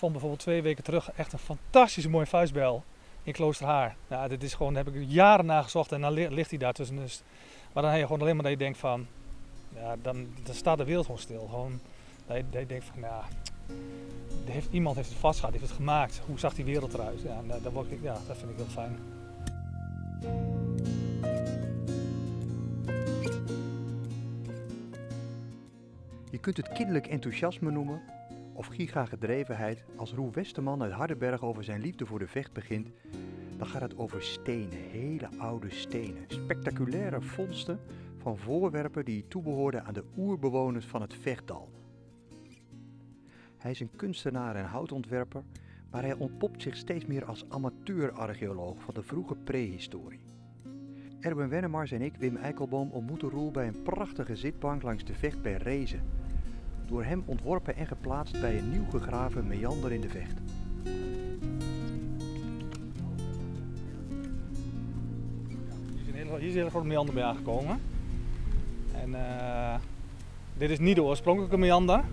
vond bijvoorbeeld twee weken terug echt een fantastische mooie vuistbel in Kloosterhaar. Ja, dit is gewoon, heb ik jaren naar gezocht en dan li- ligt hij daar tussen. Dus, maar dan heb je gewoon alleen maar dat je denkt van, ja, dan, dan staat de wereld gewoon stil. Gewoon, dat je, dat je denkt van, ja, er heeft, iemand heeft het vastgehad, heeft het gemaakt. Hoe zag die wereld eruit? Ja, en, eh, daar word ik, ja, dat vind ik heel fijn. Je kunt het kinderlijk enthousiasme noemen of giga-gedrevenheid. Als Roel Westerman uit Hardenberg over zijn liefde voor de vecht begint, dan gaat het over stenen, hele oude stenen. Spectaculaire vondsten van voorwerpen die toebehoorden aan de oerbewoners van het Vechtdal. Hij is een kunstenaar en houtontwerper, maar hij ontpopt zich steeds meer als amateur-archeoloog van de vroege prehistorie. Erwin Wennemars en ik, Wim Eikelboom, ontmoeten Roel bij een prachtige zitbank langs de vecht bij Rezen. Door hem ontworpen en geplaatst bij een nieuw gegraven meander in de vecht. Hier is een hele, hier is grote meander bij aangekomen. En eh, dit is niet de oorspronkelijke meander.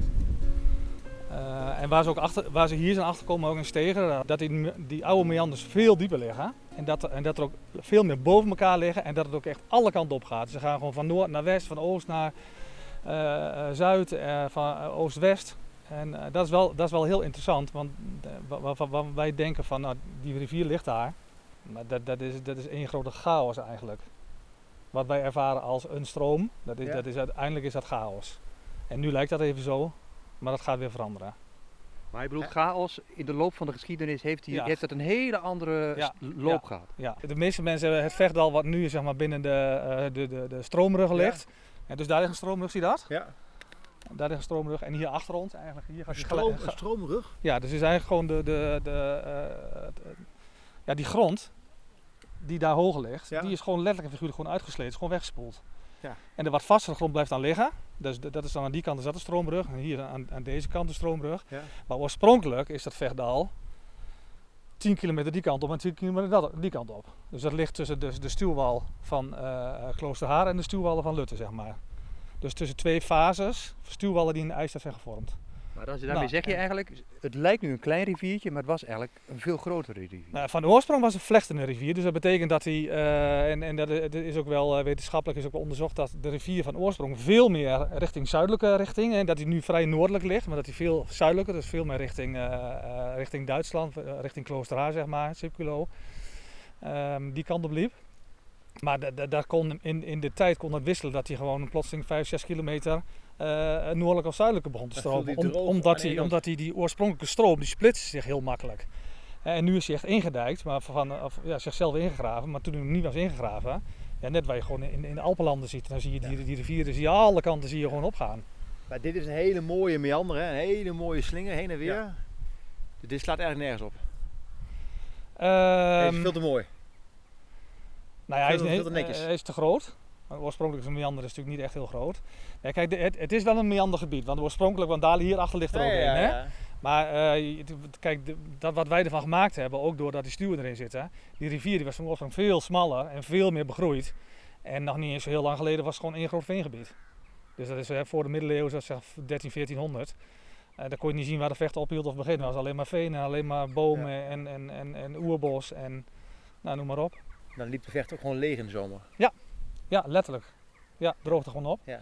Eh, en waar ze, ook achter, waar ze hier zijn achterkomen, ook in Stegen, eh, dat die, die oude meanders veel dieper liggen. En dat, en dat er ook veel meer boven elkaar liggen en dat het ook echt alle kanten op gaat. Ze gaan gewoon van noord naar west, van oost naar zuid, eh, van eh, oost-west. En eh, dat, is wel, dat is wel heel interessant, want eh, wa- wa- wa- wa- wij denken van nou, die rivier ligt daar. Maar dat, dat, is, dat is één grote chaos eigenlijk. Wat wij ervaren als een stroom, dat is, Ja. dat is, uiteindelijk is dat chaos. En nu lijkt dat even zo, maar dat gaat weer veranderen. Maar je bedoelt chaos, in de loop van de geschiedenis heeft, hij, Ja. heeft het een hele andere Ja. loop gehad. Ja, de meeste mensen hebben het vechtdal wat nu zeg maar, binnen de, eh, de, de, de stroomrug ligt. En dus daar ligt een stroomrug, zie je dat? Ja. Daar ligt een stroomrug en hier achter ons eigenlijk. Hier gaat Een, stroom, een stroomrug. Ja, dus is eigenlijk gewoon de, de, de, eh, ja, die grond die daar hoger ligt, Ja. die is gewoon letterlijk en figuurlijk gewoon uitgesleten, is gewoon weggespoeld. Ja. En de wat vastere grond blijft dan liggen. Dus dat is dan aan die kant is dat de stroombrug en hier aan, aan deze kant de stroombrug. Ja. Maar oorspronkelijk is dat Vechtdal 10 kilometer die kant op en 10 kilometer die kant op. Dus dat ligt tussen de, de stuwwal van eh Kloosterhaar en de stuwwallen van Lutte, zeg maar. Dus tussen twee fases, stuwwallen die in de ijstijd zijn gevormd. Maar dan, daarmee Nou, zeg je en- eigenlijk, het lijkt nu een klein riviertje, maar het was eigenlijk een veel grotere rivier. Nou, van de oorsprong was het vlechtende rivier, dus dat betekent dat hij, eh, en, en dat i- dat is ook wel eh, wetenschappelijk is ook wel onderzocht, dat de rivier van oorsprong veel meer richting zuidelijke richting, en dat hij nu vrij noordelijk ligt, maar dat hij veel zuidelijker, dus veel meer richting, eh, eh, richting Duitsland, eh, richting Kloosterhaar zeg maar, Sipculo, ehm, die kant op liep. Maar da- da- daar kon in, in de tijd kon dat wisselen, dat hij gewoon plotseling 5, 6 kilometer eh noordelijk of zuidelijker begon te stromen. Om- omdat, hij, omdat hij die oorspronkelijke stroom, die splitste zich heel makkelijk. En nu is hij echt ingedijkt, maar van, of, ja, zichzelf ingegraven. Maar toen hij nog niet was ingegraven, ja, net waar je gewoon in, in de Alpenlanden ziet, dan zie je die, die rivieren, zie je alle kanten zie je gewoon opgaan. Maar dit is een hele mooie meander, hè? een hele mooie slinger heen en weer. Ja. Dus dit slaat eigenlijk nergens op. Deze is veel te mooi. Nou ja, hij is, te eh, hij is te groot. Maar oorspronkelijk is een meander is natuurlijk niet echt heel groot. Ja, kijk, het, het is wel een meandergebied. Want oorspronkelijk, want daar hierachter ligt er ook een. Hè? Maar eh, kijk, dat wat wij ervan gemaakt hebben, ook doordat die stuwen erin zitten. Die rivier die was van oorsprong veel smaller en veel meer begroeid. En nog niet eens zo heel lang geleden was het gewoon één groot veengebied. Dus dat is eh, voor de middeleeuwen, zoals zeg 13, 1400. Eh daar kon je niet zien waar de vechten ophield of begon. Het was alleen maar veen en alleen maar bomen en, en, en, en oerbos en nou, noem maar op. Dan liep de vecht ook gewoon leeg in de zomer. Ja, letterlijk. Ja, droogte gewoon op. Ja.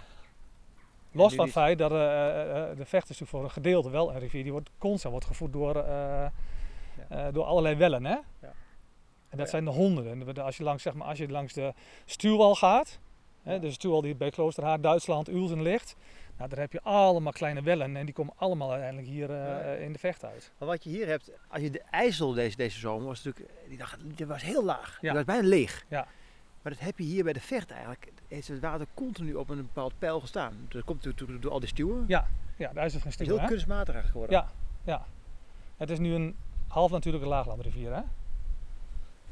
Los van het feit dat eh, eh, eh, de vecht is natuurlijk voor een gedeelte wel een rivier. Die wordt constant wordt gevoed door, door allerlei wellen. Hè? En dat ja. zijn de honderden. En Als je langs, zeg maar, als je langs de stuwwal gaat, hè, Ja. dus de stuwwal die bij Kloosterhaar, Duitsland, Ulzen ligt. Nou, daar heb je allemaal kleine wellen en die komen allemaal uiteindelijk hier Ja. in de vecht uit. Maar wat je hier hebt, als je de IJssel deze, deze zomer was natuurlijk, die, dag, die was heel laag. Ja. Die was bijna leeg. Ja. Maar dat heb je hier bij de vecht eigenlijk. Heeft het water continu op een bepaald pijl gestaan. Dat komt door, door, al die stuwen. Ja, Ja, daar is het geen Het is heel kunstmatig eigenlijk geworden. Ja. Het is nu een half natuurlijke laaglandrivier. Hè?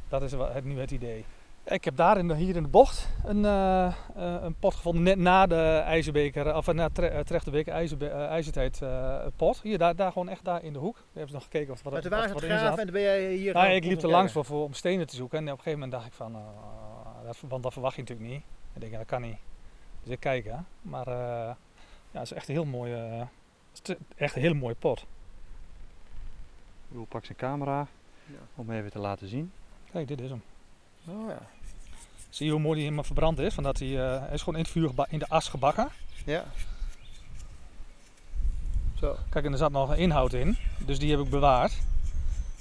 Dat is het, nu het idee. Ik heb daar in de, hier in de bocht een, eh, eh, een pot gevonden, net na de IJzerbeker, of eh, na Tre- Trechterbeek IJzerbe- eh, IJzertijd pot. Hier, daar, daar gewoon echt daar in de hoek. Daar hebben ze nog gekeken of er wat, Maar toen waren ze wat en toen ben jij hier... Nou, ik liep er langs voor, voor, om stenen te zoeken en op een gegeven moment dacht ik van, dat, want dat verwacht je natuurlijk niet. Ik denk, ja, dat kan niet. Dus ik kijk, hè. Maar eh, ja, het is echt een heel mooie, het is echt een hele mooie pot. Roel pakt zijn camera Ja. om even te laten zien. Kijk, dit is hem. Oh ja. Zie je hoe mooi die helemaal verbrand is? Van dat hij, eh, hij is gewoon in het vuur in de as gebakken. Ja. Zo. Kijk, en er zat nog inhoud in. Dus die heb ik bewaard.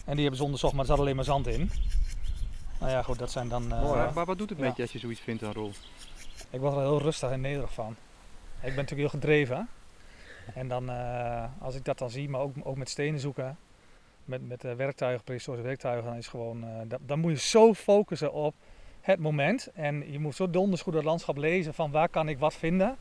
En die hebben ze onderzocht, maar er zat alleen maar zand in. Nou ja, goed, dat zijn dan... eh, maar wat doet het ja. met je als je zoiets vindt dan Roel? Ik word er heel rustig en nederig van. Ik ben natuurlijk heel gedreven. En dan, eh, als ik dat dan zie, maar ook, ook met stenen zoeken, met, met eh, werktuigen, prehistorische werktuigen, dan is gewoon, eh, dat- dan moet je zo focussen op het moment. En je moet zo donders goed het landschap lezen van waar kan ik wat vinden.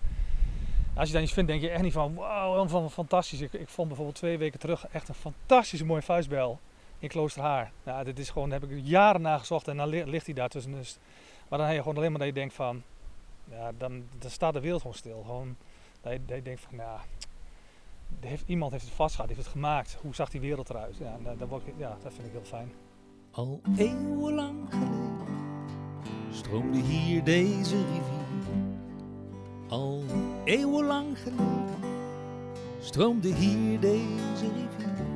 Als je dan iets vindt, denk je echt niet van wauw, van, fantastisch. Ik, ik vond bijvoorbeeld twee weken terug echt een fantastische mooie vuistbel in Kloosterhaar. Ja, dit is gewoon, daar heb ik jaren naar gezocht en dan li- ligt hij daar tussen. Dus, maar dan heb je gewoon alleen maar dat je denkt van, ja, dan, dan staat de wereld gewoon stil. Gewoon, dat je, denkt van, ja, heeft, iemand heeft het vastgehad, heeft het gemaakt. Hoe zag die wereld eruit? Ja, dat, dat, word ik- ja, dat vind ik heel fijn. Al eeuwenlang geleden stroomde hier deze rivier. Al eeuwenlang geleden stroomde hier deze rivier.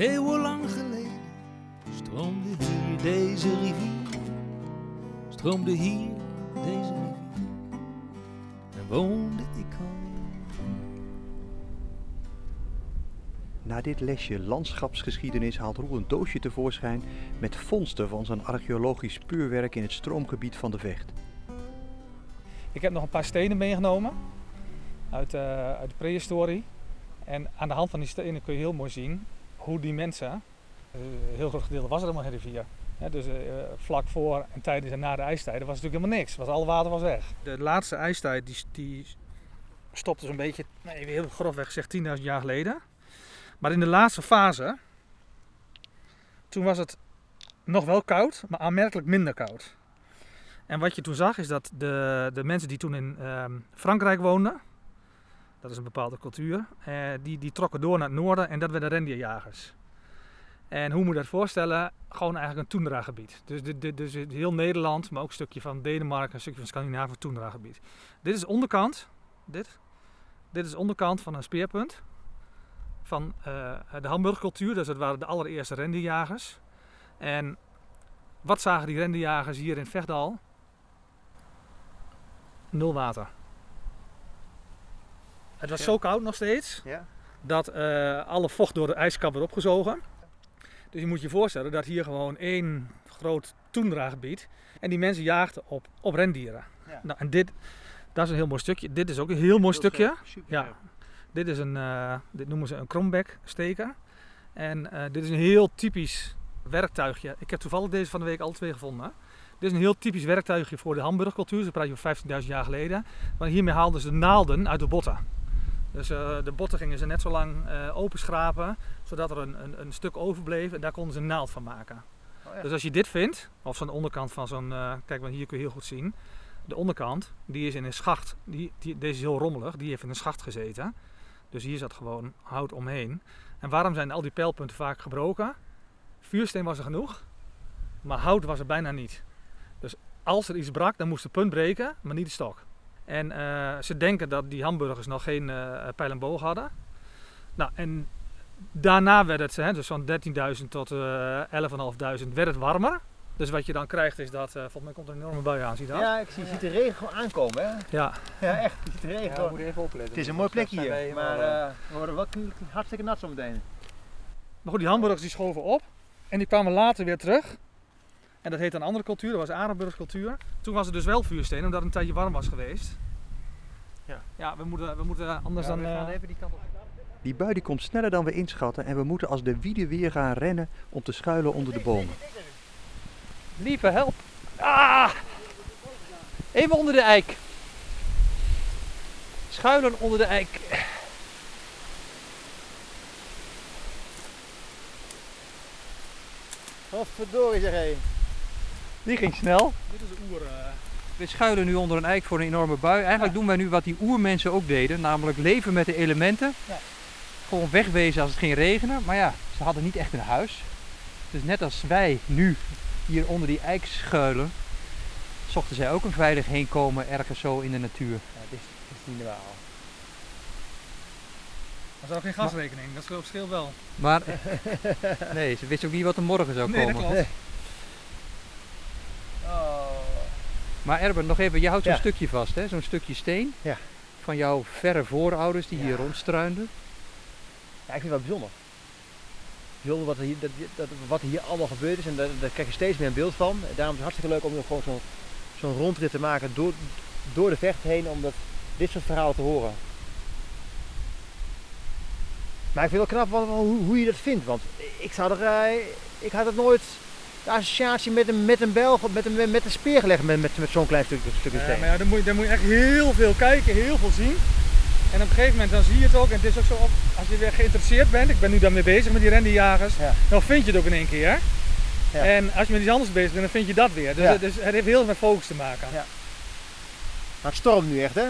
Eeuwenlang geleden stroomde hier deze rivier. Stroomde hier deze rivier. En woonde ik al. Na dit lesje landschapsgeschiedenis haalt Roel een doosje tevoorschijn met vondsten van zijn archeologisch puurwerk in het stroomgebied van de Vecht. Ik heb nog een paar stenen meegenomen uit, eh, uit de prehistorie. En aan de hand van die stenen kun je heel mooi zien hoe die mensen, eh, een heel groot gedeelte was er helemaal geen rivier. Dus eh, vlak voor en tijdens en na de ijstijden was natuurlijk helemaal niks. Was, alle water was weg. De laatste ijstijd die, die stopte zo'n beetje, even heel grofweg gezegd, 10.000 jaar geleden. Maar in de laatste fase, toen was het nog wel koud, maar aanmerkelijk minder koud. En wat je toen zag is dat de, de mensen die toen in ehm, Frankrijk woonden, dat is een bepaalde cultuur, eh, die, die trokken door naar het noorden en dat werden rendierjagers. En hoe moet je dat voorstellen? Gewoon eigenlijk een toendra-gebied. Dus, dus heel Nederland, maar ook een stukje van Denemarken, een stukje van Scandinavië, toendra-gebied. Dit is de onderkant, dit. Dit is de onderkant van een speerpunt van eh, de Hamburgcultuur. Dus dat waren de allereerste rendierjagers. En wat zagen die rendierjagers hier in Vechtdal? Nul water. Het was Ja. zo koud nog steeds Ja. dat eh, alle vocht door de ijskap werd opgezogen. Dus je moet je voorstellen dat hier gewoon één groot toendragebied en die mensen jaagden op, op rendieren. Ja. Nou, en dit, dat is een heel mooi stukje. Dit is ook een heel mooi stukje. Super. Ja. Dit is een, eh, dit noemen ze een krombek steker. En eh, dit is een heel typisch werktuigje. Ik heb toevallig deze van de week alle twee gevonden. Dit is een heel typisch werktuigje voor de Hamburgcultuur. Ze praten over 15.000 jaar geleden. Maar hiermee haalden ze de naalden uit de botten. Dus eh, de botten gingen ze net zo lang eh openschrapen, zodat er een, een, een stuk overbleef en daar konden ze een naald van maken. Oh, ja. Dus als je dit vindt, of zo'n onderkant van zo'n, eh, kijk want hier kun je heel goed zien, de onderkant, die is in een schacht, die, die, deze is heel rommelig, die heeft in een schacht gezeten. Dus hier zat gewoon hout omheen. En waarom zijn al die pijlpunten vaak gebroken? Vuursteen was er genoeg, maar hout was er bijna niet. Dus als er iets brak, dan moest de punt breken, maar niet de stok. En eh, ze denken dat die hamburgers nog geen eh pijl en boog hadden. Nou, en daarna werd het, hè, dus van 13.000 tot eh 11.500, werd het warmer. Dus wat je dan krijgt is dat, eh volgens mij komt er een enorme bui aan, zie je dat? Ja, ik zie, je ziet de regen gewoon aankomen, hè? Ja. Ja, echt. Je ziet de regen Ja, we moeten even opletten. Het is een mooi plekje hier, maar eh, we worden wel hartstikke nat zometeen. Maar goed, die hamburgers die schoven op en die kwamen later weer terug. En dat heet een andere cultuur, dat was Arenburgs cultuur. Toen was het dus wel vuursteen, omdat het een tijdje warm was geweest. Ja. Ja, we moeten, we moeten anders Ja, dan... we gaan eh, even die kant op. Die bui die komt sneller dan we inschatten en we moeten als de wieden weer gaan rennen om te schuilen onder de bomen. Lieve, help. Ah! Even onder de eik. Schuilen onder de eik. Oh, verdorie zeg hé. Die ging snel. Dit is de oer... eh, We schuilen nu onder een eik voor een enorme bui. Eigenlijk doen wij nu wat die oermensen ook deden. Namelijk leven met de elementen. Ja. Gewoon wegwezen als het ging regenen. Maar ja, ze hadden niet echt een huis. Dus net als wij nu hier onder die eik schuilen. Zochten zij ook een veilig heenkomen ergens zo in de natuur. Ja, dit is, dit is niet normaal. Maar ze hadden geen gasrekening, dat scheelt- wel. Maar nee, ze wist ook niet wat er morgen zou Nee, dat komen. klopt. Oh. Maar Erben, nog even, je houdt zo'n Ja. stukje vast, hè? Zo'n stukje steen. Ja. Van jouw verre voorouders die Ja. hier rondstruinden. Ja, ik vind het wel bijzonder. Bijzonder wat er hier, dat, dat, wat er hier allemaal gebeurd is. En daar, daar krijg je steeds meer een beeld van. Daarom is het hartstikke leuk om nog gewoon zo'n zo'n rondrit te maken door, door de vecht heen. Om dat, dit soort verhalen te horen. Maar ik vind het wel knap wat, hoe, hoe je dat vindt. Want ik, zou er, eh, ik had het nooit de associatie met een, met een Belg, met een, met een speer gelegd met, met, met zo'n klein stukje, stukje Ja, maar ja, dan, moet je, dan moet je echt heel veel kijken, heel veel zien. En op een gegeven moment dan zie je het ook. En het is ook zo, op, als je weer geïnteresseerd bent, ik ben nu daarmee bezig met die rendiejagers, Ja. dan vind je het ook in één keer. Ja. En als je met iets anders bezig bent, dan vind je dat weer. Dus, Ja. het, dus het heeft heel veel met focus te maken. Ja. Maar het stormt nu echt, hè?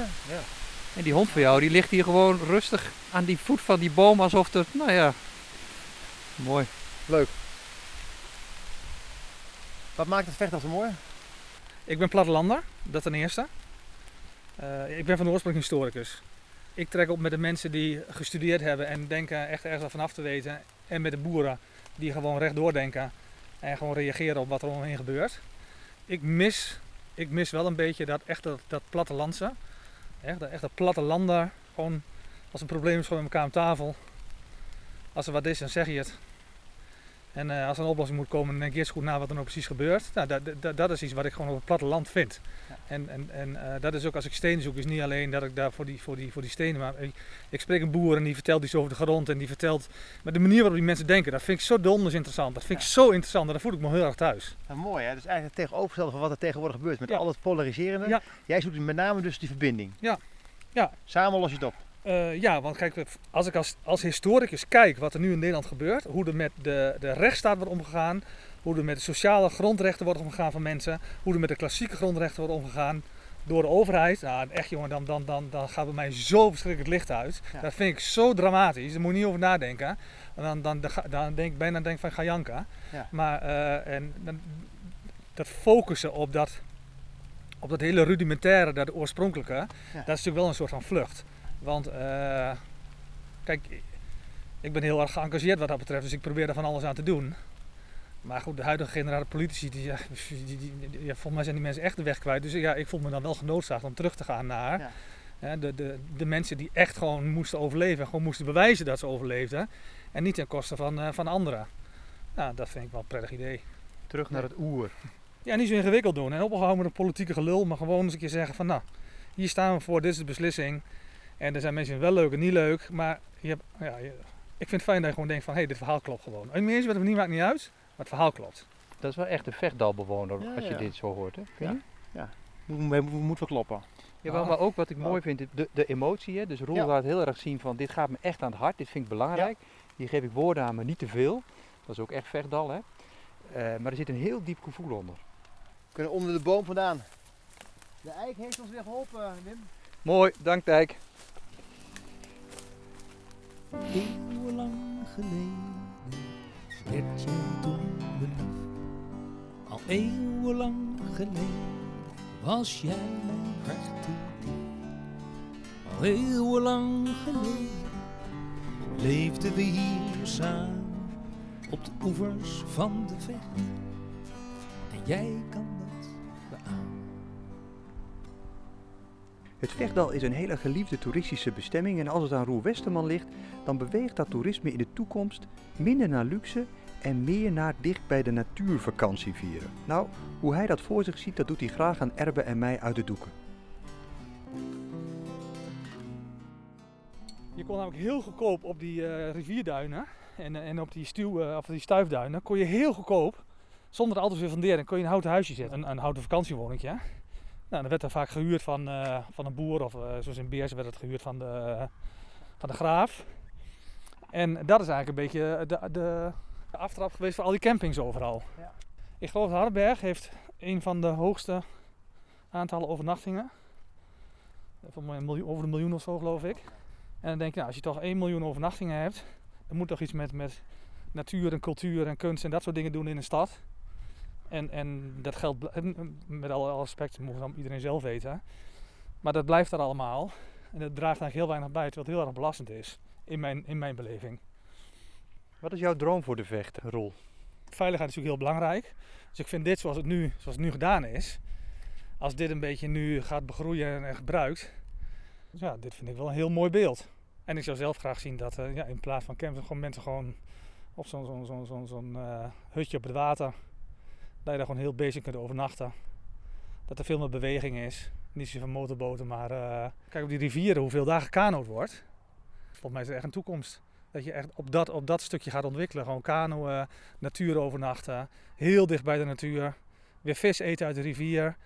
En die hond van jou, die ligt hier gewoon rustig aan die voet van die boom alsof het, nou ja, mooi. Wat maakt het vecht al zo mooi? Ik ben plattelander, dat ten eerste. Eh, ik ben van oorsprong historicus. Ik trek op met de mensen die gestudeerd hebben en denken echt ergens af vanaf te weten. En met de boeren die gewoon rechtdoor denken en gewoon reageren op wat er omheen gebeurt. Ik mis, ik mis wel een beetje dat echt dat, plattelandse. Echt, dat- echt plattelander. Gewoon als een probleem is gewoon met elkaar aan tafel. Als er wat is, dan zeg je het. En eh, als er een oplossing moet komen, dan denk je eerst goed na wat er nou precies gebeurt. Nou, dat, dat, dat is iets wat ik gewoon op het platteland vind. Ja. En, en, en eh, dat is ook als ik stenen zoek, is niet alleen dat ik daar voor die, voor die, voor die stenen, maar ik, ik spreek een boer en die vertelt iets over de grond en die vertelt, maar de manier waarop die mensen denken, dat vind ik zo donders interessant. Dat vind ik zo interessant en daar voel ik me heel erg thuis. Mooi hè, dus eigenlijk tegenovergestelde van wat er tegenwoordig gebeurt met Ja. al het polariserende. Jij zoekt met name dus die verbinding. Ja. Ja. Samen los je het op. Eh, ja, want kijk, als ik als, als historicus kijk wat er nu in Nederland gebeurt, hoe er met de, de rechtsstaat wordt omgegaan, hoe er met de sociale grondrechten wordt omgegaan van mensen, hoe er met de klassieke grondrechten wordt omgegaan door de overheid. Nou, echt jongen, dan, dan, dan, dan gaat bij mij zo verschrikkelijk licht uit. Ja. Dat vind ik zo dramatisch, daar moet je niet over nadenken. En dan, dan, dan, denk ik bijna denk van ga janken. Ja. Maar eh, en, dan, dat focussen op dat, op dat hele rudimentaire, dat oorspronkelijke, dat is natuurlijk wel een soort van vlucht. Want eh, kijk, ik ben heel erg geëngageerd wat dat betreft, dus ik probeer er van alles aan te doen. Maar goed, de huidige generatie politici, die, ja, die, die, die- ja, volgens mij zijn die mensen echt de weg kwijt. Dus ja, ik voel me dan wel genoodzaakt om terug te gaan naar Ja. hè, de, de, de mensen die echt gewoon moesten overleven. En gewoon moesten bewijzen dat ze overleefden. En niet ten koste van, eh, van anderen. Nou, dat vind ik wel een prettig idee. Terug naar het oer. Ja, niet zo ingewikkeld doen en opgehouden met een politieke gelul, maar gewoon eens een keer zeggen van nou, hier staan we voor, dit is de beslissing. En er zijn mensen die wel leuk en niet leuk, maar je hebt, ja, je- ik vind het fijn dat je gewoon denkt van hé, dit verhaal klopt gewoon. En meer wat het niet maakt niet uit, maar het verhaal klopt. Dat is wel echt een vechtdalbewoner Ja, als je ja. dit zo hoort. Hè? Vind je? Moet, moet, moet wel kloppen. Ja, maar, Ja. maar ook wat ik Ja. mooi vind, de, de emotie. Hè? Dus Roel Ja. laat heel erg zien van dit gaat me echt aan het hart, dit vind ik belangrijk. Hier geef ik woorden aan, maar niet te veel. Dat is ook echt vechtdal. Hè? Eh, maar er zit een heel diep gevoel onder. We kunnen onder de boom vandaan. De eik heeft ons weer geholpen, Wim. Mooi, dank Dijk. Eeuwenlang geleden werd jij toen beliefd. Al eeuwenlang geleden was jij mijn hart. Al eeuwenlang geleden leefden we hier samen op de oevers van de vecht. En jij kan Het Vechtdal is een hele geliefde toeristische bestemming en als het aan Roel Westerman ligt, dan beweegt dat toerisme in de toekomst minder naar luxe en meer naar dicht bij de natuurvakantie vieren. Nou, hoe hij dat voor zich ziet, dat doet hij graag aan Erbe en mij uit de doeken. Je kon namelijk heel goedkoop op die eh, rivierduinen en, eh, en op die, stuw, eh, of die stuifduinen, kon je heel goedkoop, zonder het altijd weer funderen, kon je een houten huisje zetten, een, een houten vakantiewoningje. Nou, dan werd er vaak gehuurd van, eh, van een boer, of eh, zoals in Beers werd het gehuurd van de, van de graaf. En dat is eigenlijk een beetje de, de, de aftrap geweest voor al die campings overal. Ja. Ik geloof dat Hardenberg heeft een van de hoogste aantallen overnachtingen. Van een miljoen, over een miljoen of zo geloof ik. En dan denk ik, nou, als je toch 1 miljoen overnachtingen hebt, dan moet toch iets met, met natuur en cultuur en kunst en dat soort dingen doen in een stad. En, en dat geldt, met alle respect, dat moet dan iedereen zelf weten. Maar dat blijft er allemaal. En dat draagt eigenlijk heel weinig bij, terwijl het heel erg belastend is. in mijn, in mijn beleving. Wat is jouw droom voor de vecht, Roel? Veiligheid is natuurlijk heel belangrijk. Dus ik vind dit zoals het nu, zoals het nu gedaan is, als dit een beetje nu gaat begroeien en gebruikt, ja, dit vind ik wel een heel mooi beeld. En ik zou zelf graag zien dat eh, ja, in plaats van campers gewoon mensen gewoon op zo'n zo'n zo'n zo'n zo'n, eh, hutje op het water, dat je daar gewoon heel bezig kunt overnachten. Dat er veel meer beweging is. Niet zozeer van motorboten, maar eh, kijk op die rivieren hoeveel daar gekanood wordt. Volgens mij is er echt een toekomst. Dat je echt op dat, op dat stukje gaat ontwikkelen. Gewoon kanoën, natuur overnachten, heel dicht bij de natuur. Weer vis eten uit de rivier.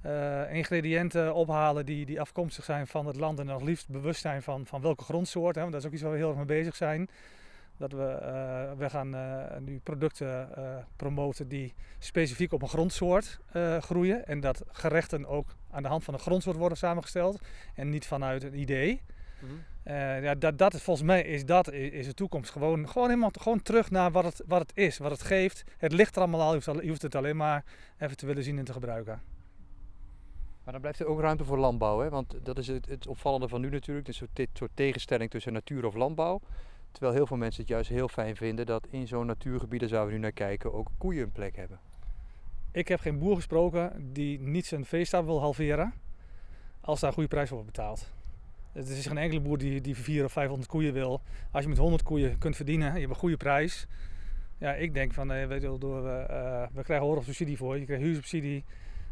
eh, ingrediënten ophalen die, die afkomstig zijn van het land en dan liefst bewust zijn van, van welke grondsoort. Hè, want dat is ook iets waar we heel erg mee bezig zijn. Dat we, eh, we gaan eh, nu producten eh, promoten die specifiek op een grondsoort groeien. En dat gerechten ook aan de hand van een grondsoort worden samengesteld en niet vanuit een idee. Eh, ja, dat, dat volgens mij is dat is de toekomst. Gewoon, gewoon helemaal gewoon terug naar wat het, wat het is, wat het geeft. Het ligt er allemaal al, je hoeft, het alleen maar even te willen zien en te gebruiken. Maar dan blijft er ook ruimte voor landbouw, hè? want dat is het, het opvallende van nu natuurlijk. Dus dit soort tegenstelling tussen natuur of landbouw. Terwijl heel veel mensen het juist heel fijn vinden dat in zo'n natuurgebied, daar zouden we nu naar kijken, ook koeien een plek hebben. Ik heb geen boer gesproken die niet zijn veestapel wil halveren als daar een goede prijs voor wordt betaald. Het is geen enkele boer die, die 400 of 500 koeien wil. Als je met 100 koeien kunt verdienen, je hebt een goede prijs. Ja, ik denk van, weet je door, eh, eh, we krijgen horen subsidie voor. Je krijgt huursubsidie,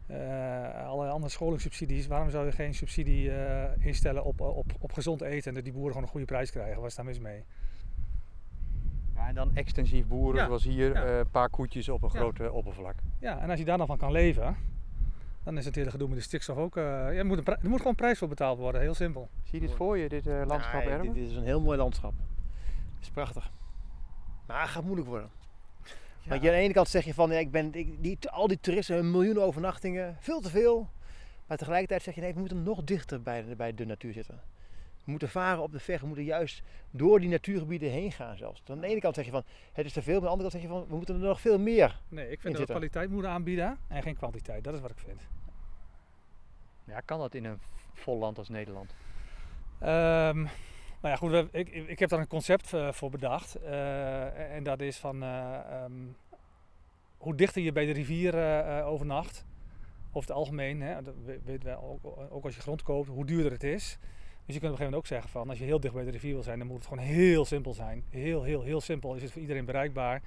eh allerlei andere scholingssubsidies. Waarom zou je geen subsidie eh, instellen op, op, op gezond eten en dat die boeren gewoon een goede prijs krijgen? Waar is daar mis mee? Ja, en dan extensief boeren, Ja, zoals hier, ja. eh, een paar koetjes op een Ja. groot eh, oppervlak. Ja, en als je daar dan van kan leven, dan is het hele gedoe met de stikstof ook... eh, ja, er, moet een er moet gewoon prijs voor betaald worden, heel simpel. Zie je dit voor je, dit eh, landschap, Nee, Erwin? dit, dit is een heel mooi landschap. Het is prachtig. Maar het gaat moeilijk worden. Want je aan de ene kant zeg je van, ja, ik ben, ik, die, al die toeristen, een miljoen overnachtingen, veel te veel. Maar tegelijkertijd zeg je, nee, we moeten nog dichter bij de, bij de natuur zitten. We moeten varen op de vecht, we moeten juist door die natuurgebieden heen gaan zelfs. Dan aan de ene kant zeg je van, het is te veel, maar aan de andere kant zeg je van, we moeten er nog veel meer. Nee, ik vind dat we kwaliteit moeten aanbieden en geen kwantiteit. Dat is wat ik vind. Ja, kan dat in een vol land als Nederland? Ehm, nou ja, goed, ik, ik heb daar een concept eh, voor bedacht. eh, en dat is van eh, ehm, hoe dichter je bij de rivier overnacht. Over het algemeen, hè, dat we- weten wij ook, ook als je grond koopt, hoe duurder het is. Dus je kunt op een gegeven moment ook zeggen van als je heel dicht bij de rivier wil zijn, dan moet het gewoon heel simpel zijn. Heel, heel, heel simpel is het voor iedereen bereikbaar.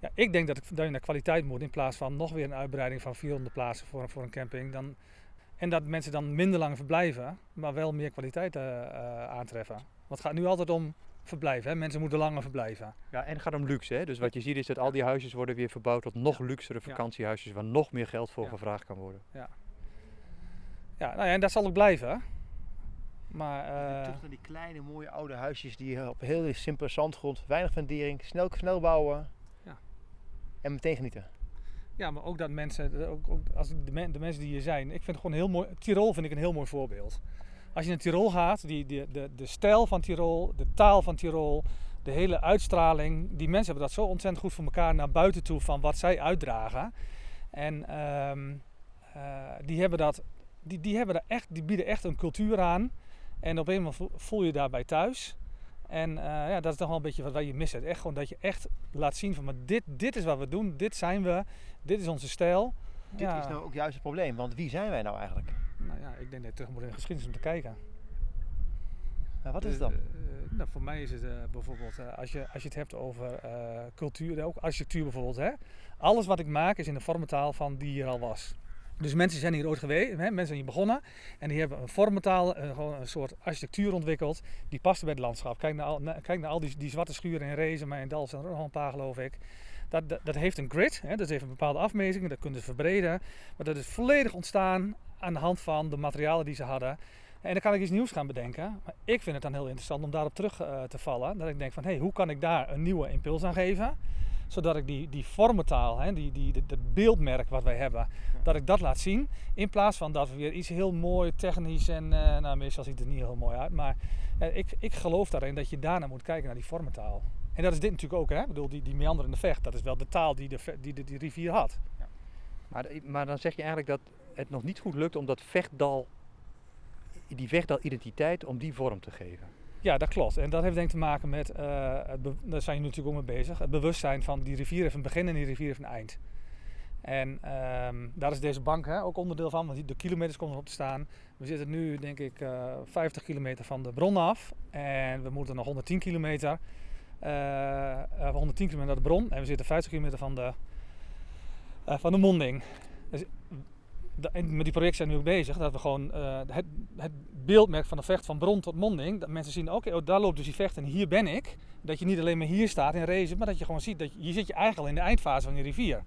Ja, ik denk dat, ik, dat je naar kwaliteit moet in plaats van nog weer een uitbreiding van 400 plaatsen voor, voor een camping. Dan, en dat mensen dan minder lang verblijven, maar wel meer kwaliteit eh, eh, aantreffen. Want het gaat nu altijd om verblijven. Hè? Mensen moeten langer verblijven. Ja, en het gaat om luxe. Hè? Dus wat je ziet is dat al die huisjes worden weer verbouwd tot nog luxere vakantiehuisjes waar nog meer geld voor Ja. gevraagd kan worden. Ja, nou ja, en dat zal ook blijven. Maar eh, Terug naar die kleine mooie oude huisjes die op heel simpele zandgrond, weinig fundering, snel, snel bouwen. Ja. En meteen genieten. ja, maar ook dat mensen, ook, ook als de, men- de mensen die hier zijn, ik vind het gewoon heel mooi. Tirol vind ik een heel mooi voorbeeld. Als je naar Tirol gaat, die, die, de, de stijl van Tirol, de taal van Tirol, de hele uitstraling, die mensen hebben dat zo ontzettend goed voor elkaar naar buiten toe van wat zij uitdragen. En ehm, eh, die hebben dat, die, die hebben daar echt, die bieden echt een cultuur aan. En op een moment voel- je daarbij thuis. En eh, ja, dat is toch wel een beetje wat wij hier missen. Echt gewoon dat je echt laat zien van, maar dit, dit is wat we doen, dit zijn we, dit is onze stijl. Dit Ja. is nou ook juist het probleem, want wie zijn wij nou eigenlijk? Nou ja, ik denk dat je terug moet in de geschiedenis om te kijken. Maar wat is het dan? Eh, eh, nou, voor mij is het eh, bijvoorbeeld, eh, als, je, als je het hebt over eh, cultuur, ook architectuur bijvoorbeeld. Hè? Alles wat ik maak is in de vormentaal van die hier al was. Dus mensen zijn hier ooit geweest, hè? mensen zijn hier begonnen en die hebben een vormentaal, eh, gewoon een soort architectuur ontwikkeld die paste bij het landschap. Kijk naar al, kijk naar al die, die zwarte schuren in Rezen, maar in Dal zijn er nog een paar geloof ik. Dat, dat, heeft een grid, hè? dat heeft een bepaalde afmetingen, dat kunnen ze verbreden. Maar dat is volledig ontstaan aan de hand van de materialen die ze hadden. En dan kan ik iets nieuws gaan bedenken. Maar ik vind het dan heel interessant om daarop terug eh, te vallen. Dat ik denk van, hé, hey, hoe kan ik daar een nieuwe impuls aan geven? Zodat ik die, die vormentaal, hè, die, die, dat- beeldmerk wat wij hebben, dat ik dat laat zien. In plaats van dat we weer iets heel mooi technisch en, eh, nou meestal ziet het er niet heel mooi uit. Maar eh, ik, ik geloof daarin dat je daarna moet kijken naar die vormentaal. En dat is dit natuurlijk ook, hè. Ik bedoel, die, die meanderende vecht, dat is wel de taal die de, die, de, die rivier had. Maar, maar dan zeg je eigenlijk dat het nog niet goed lukt om dat vechtdal, die vechtdal identiteit, om die vorm te geven. Ja, dat klopt. En dat heeft denk ik te maken met, eh, het daar zijn jullie natuurlijk ook mee bezig, het bewustzijn van die rivier heeft een begin en die rivier heeft een eind. En ehm, daar is deze bank hè, ook onderdeel van, want de kilometers komen erop te staan. We zitten nu denk ik eh 50 kilometer van de bron af en we moeten nog 110 kilometer, eh, eh, 110 kilometer naar de bron en we zitten 50 kilometer van de, van de monding. Dus, met die project zijn we nu ook bezig, dat we gewoon eh, het, het beeldmerk van de vecht van bron tot monding, dat mensen zien, oké, oh, daar loopt dus die vecht en hier ben ik. Dat je niet alleen maar hier staat in race, maar dat je gewoon ziet, dat je, hier zit je eigenlijk al in de eindfase van die rivier.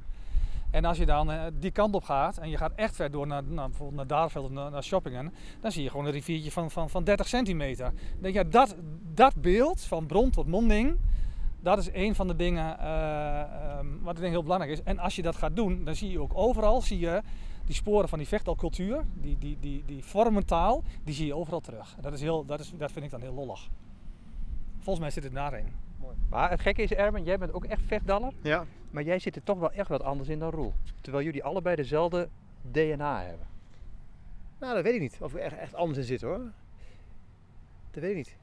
En als je dan eh, die kant op gaat en je gaat echt ver door naar, naar, bijvoorbeeld naar Daarveld of naar, Shoppingen, dan zie je gewoon een riviertje van, van, van 30 centimeter. Denk je, ja, dat, dat beeld van bron tot monding, dat is een van de dingen eh, ehm, wat ik denk heel belangrijk is. En als je dat gaat doen, dan zie je ook overal zie je die sporen van die vechtalcultuur, die, die, die, die vormentaal, die zie je overal terug. Dat, is heel, dat, is, dat vind ik dan heel lollig. Volgens mij zit het daarin. Maar het gekke is, Erben, jij bent ook echt vechtdaller. Ja. Maar jij zit er toch wel echt wat anders in dan Roel. Terwijl jullie allebei dezelfde DNA hebben. Nou, dat weet ik niet. Of er echt, echt anders in zit hoor. Dat weet ik niet.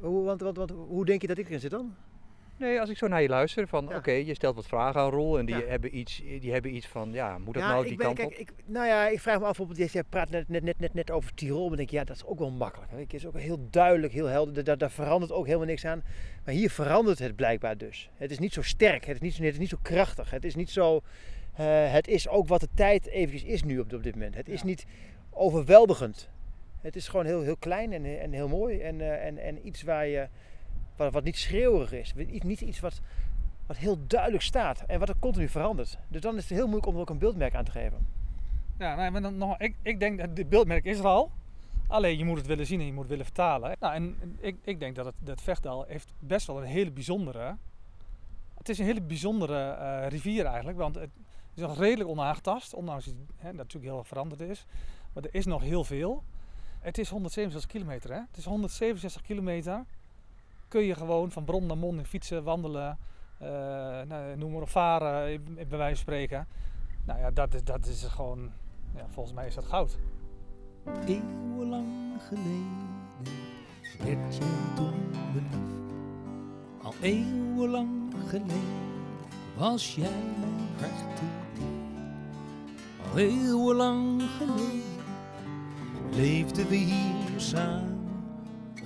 Hoe, want, want, want, hoe denk je dat ik erin zit dan? Nee, als ik zo naar je luister, van Ja. oké, je stelt wat vragen aan Roel en die, Ja. hebben iets, die hebben iets van, ja, moet dat ja, nou die ben, kant kijk, op? ik, nou ja, ik vraag me af, bijvoorbeeld, jij praat net, net, net, net, net over Tirol. Dan denk ik, ja, dat is ook wel makkelijk. Het is ook heel duidelijk, heel helder. Daar, daar verandert ook helemaal niks aan. Maar hier verandert het blijkbaar dus. Het is niet zo sterk, het is niet zo, het is niet zo krachtig. Het is niet zo... eh, het is ook wat de tijd eventjes is nu op, op dit moment. Het is niet overweldigend. Het is gewoon heel, heel klein en, en heel mooi. En, eh, en, en iets waar je, wat, niet schreeuwerig is. Niet, iets wat, wat heel duidelijk staat. En wat er continu verandert. Dus dan is het heel moeilijk om er ook een beeldmerk aan te geven. Ja, maar nog, ik, ik denk dat dit beeldmerk is er al. Alleen je moet het willen zien en je moet het willen vertalen. Nou, en ik, ik denk dat het, dat Vechtdal heeft best wel een hele bijzondere... Het is een hele bijzondere eh, rivier eigenlijk. Want het is nog redelijk onaangetast. Ondanks dat dat natuurlijk heel veranderd is. Maar er is nog heel veel. Het is 167 kilometer hè. Het is 167 kilometer. Kun je gewoon van bron naar fietsen, wandelen. nou, noem maar op varen, bij wijze van spreken. Nou ja, dat is, dat is gewoon... Ja, volgens mij is dat goud. Eeuwenlang geleden werd jij toen beliefd. Al eeuwenlang geleden was jij mijn hart Al eeuwenlang geleden leefden we hier samen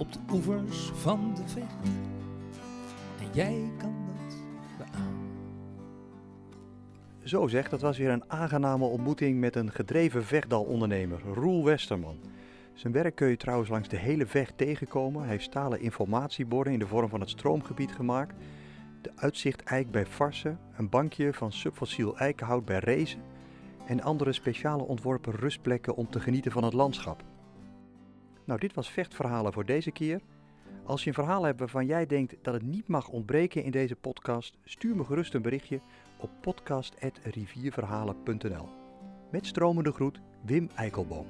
op de oevers van de vecht. En jij kan dat beamen. Zo zeg, dat was weer een aangename ontmoeting met een gedreven vechtdalondernemer, Roel Westerman. Zijn werk kun je trouwens langs de hele vecht tegenkomen. Hij heeft stalen informatieborden in de vorm van het stroomgebied gemaakt. De uitzicht-eik bij Varsen, een bankje van subfossiel eikenhout bij Rezen en andere speciale ontworpen rustplekken om te genieten van het landschap. Nou, dit was Vechtverhalen voor deze keer. Als je een verhaal hebt waarvan jij denkt dat het niet mag ontbreken in deze podcast, stuur me gerust een berichtje op podcast.rivierverhalen.nl. Met stromende groet, Wim Eikelboom.